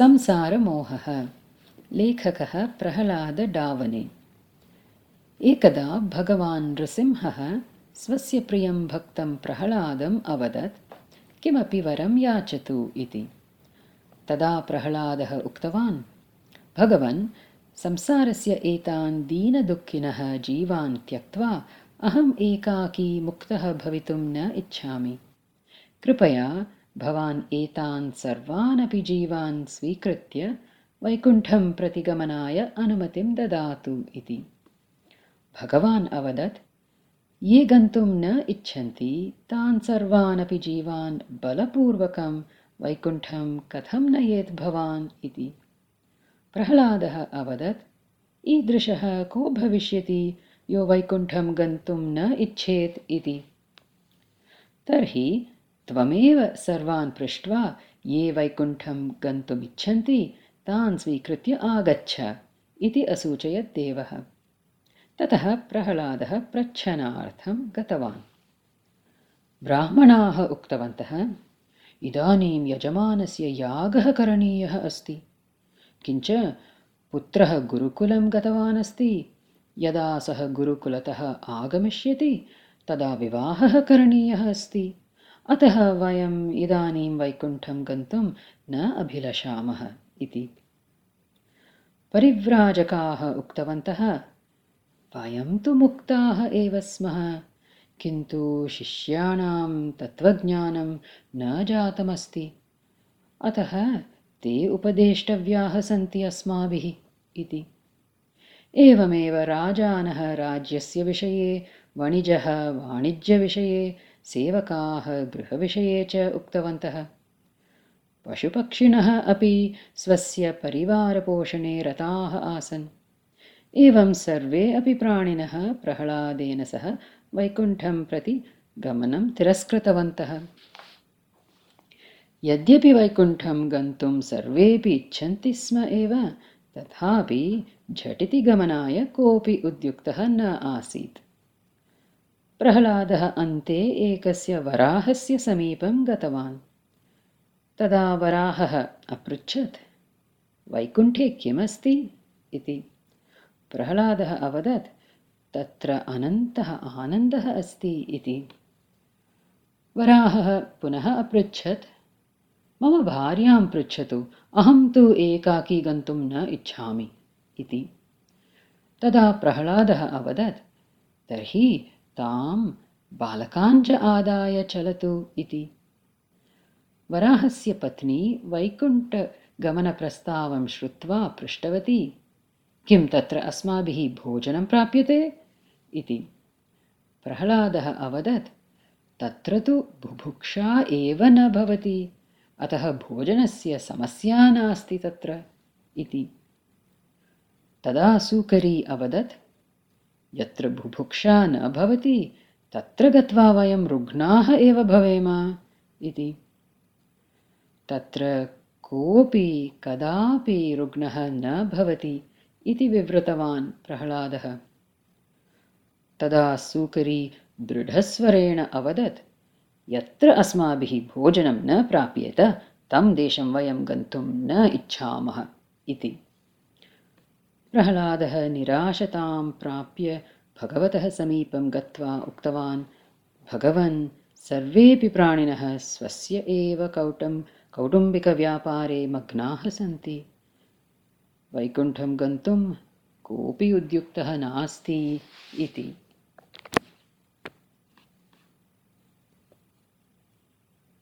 संसारमोहः। लेखकः प्रह्लादडावने एकदा भगवान् नृसिंहः स्वस्य प्रियं भक्तं प्रह्लादम् अवदत् किमपि वरं याचतु इति। तदा प्रह्लादः उक्तवान् भगवन् संसारस्य एतान् दीनदुःखिनः जीवान् त्यक्त्वा अहम् एकाकी मुक्तः भवितुं न इच्छामि। कृपया भवान् एतान् सर्वानपि जीवान् स्वीकृत्य वैकुण्ठं प्रतिगमनाय अनुमतिं ददातु इति। भगवान् अवदत् ये गन्तुं न इच्छन्ति तान् सर्वानपि जीवान् बलपूर्वकं वैकुण्ठं कथं नयेत् भवान् इति प्रह्लादः अवदत् ईदृशः को भविष्यति? यो वैकुण्ठं गन्तुं न इच्छेत् इति। तर्हि त्वमेव सर्वान् पृष्ट्वा ये वैकुण्ठं गन्तुमिच्छन्ति तान् स्वीकृत्य आगच्छ इति असूचयत् देवः। ततः प्रह्लादः प्रच्छनार्थं गतवान्। ब्राह्मणाः उक्तवन्तः इदानीं यजमानस्य यागः करणीयः अस्ति। किञ्च पुत्रः गुरुकुलं गतवान् अस्ति। यदा सः गुरुकुलतः आगमिष्यति तदा विवाहः करणीयः अस्ति अतः वयम् इदानीं वैकुण्ठं गन्तुं न अभिलषामः इति। परिव्राजकाः उक्तवन्तः वयं तु मुक्ताः एव स्मः किन्तु शिष्याणां तत्त्वज्ञानं न जातमस्ति। अतः ते उपदेष्टव्याः सन्ति अस्माभिः इति। एवमेव राजानः राज्यस्य विषये वणिजः वाणिज्यविषये सेवकाः गृहविषये च उक्तवन्तः। पशुपक्षिणः अपि स्वस्य परिवारपोषणे रताः आसन्। एवं सर्वे अपि प्राणिनः प्रह्लादेन सह वैकुण्ठं प्रति गमनं तिरस्कृतवन्तः। यद्यपि वैकुण्ठं गन्तुं सर्वेपि इच्छन्ति स्म एव तथापि झटिति गमनाय कोऽपि उद्युक्तः न आसीत् प्रह्लादः अन्ते एकस्य वराहस्य समीपं गतवान्। तदा वराहः अपृच्छत् वैकुण्ठे किमस्ति? इति। प्रह्लादः अवदत् तत्र अनन्तः आनन्दः अस्ति इति। वराहः पुनः अपृच्छत् मम भार्यां पृच्छतु अहं तु एकाकी गन्तुं न इच्छामि इति। तदा प्रह्लादः अवदत् तर्हि तां बालकाञ्च आदाय चलतु इति। वराहस्य पत्नी वैकुण्ठगमनप्रस्तावं श्रुत्वा पृष्टवती किं तत्र अस्माभिः भोजनं प्राप्यते? इति। प्रह्लादः अवदत् तत्र तु बुभुक्षा एव न भवति अतः भोजनस्य समस्या नास्ति तत्र। इति। तदा सूकरी अवदत् यत्र बुभुक्षा न भवति तत्र गत्वा वयं रुग्णाः एव भवेम इति। तत्र कोऽपि कदापि रुग्णः न भवति इति विवृतवान् प्रह्लादः। तदा सूकरी दृढस्वरेण अवदत् यत्र अस्माभिः भोजनं न प्राप्येत तं देशं वयं गन्तुं न इच्छामः इति प्रह्लादः निराशतां प्राप्य भगवतः समीपं गत्वा उक्तवान् भगवन् सर्वेऽपि प्राणिनः स्वस्य एव कौटं कौटुम्बिकव्यापारे मग्नाः सन्ति। वैकुण्ठं गन्तुं कोऽपि उद्युक्तः नास्ति इति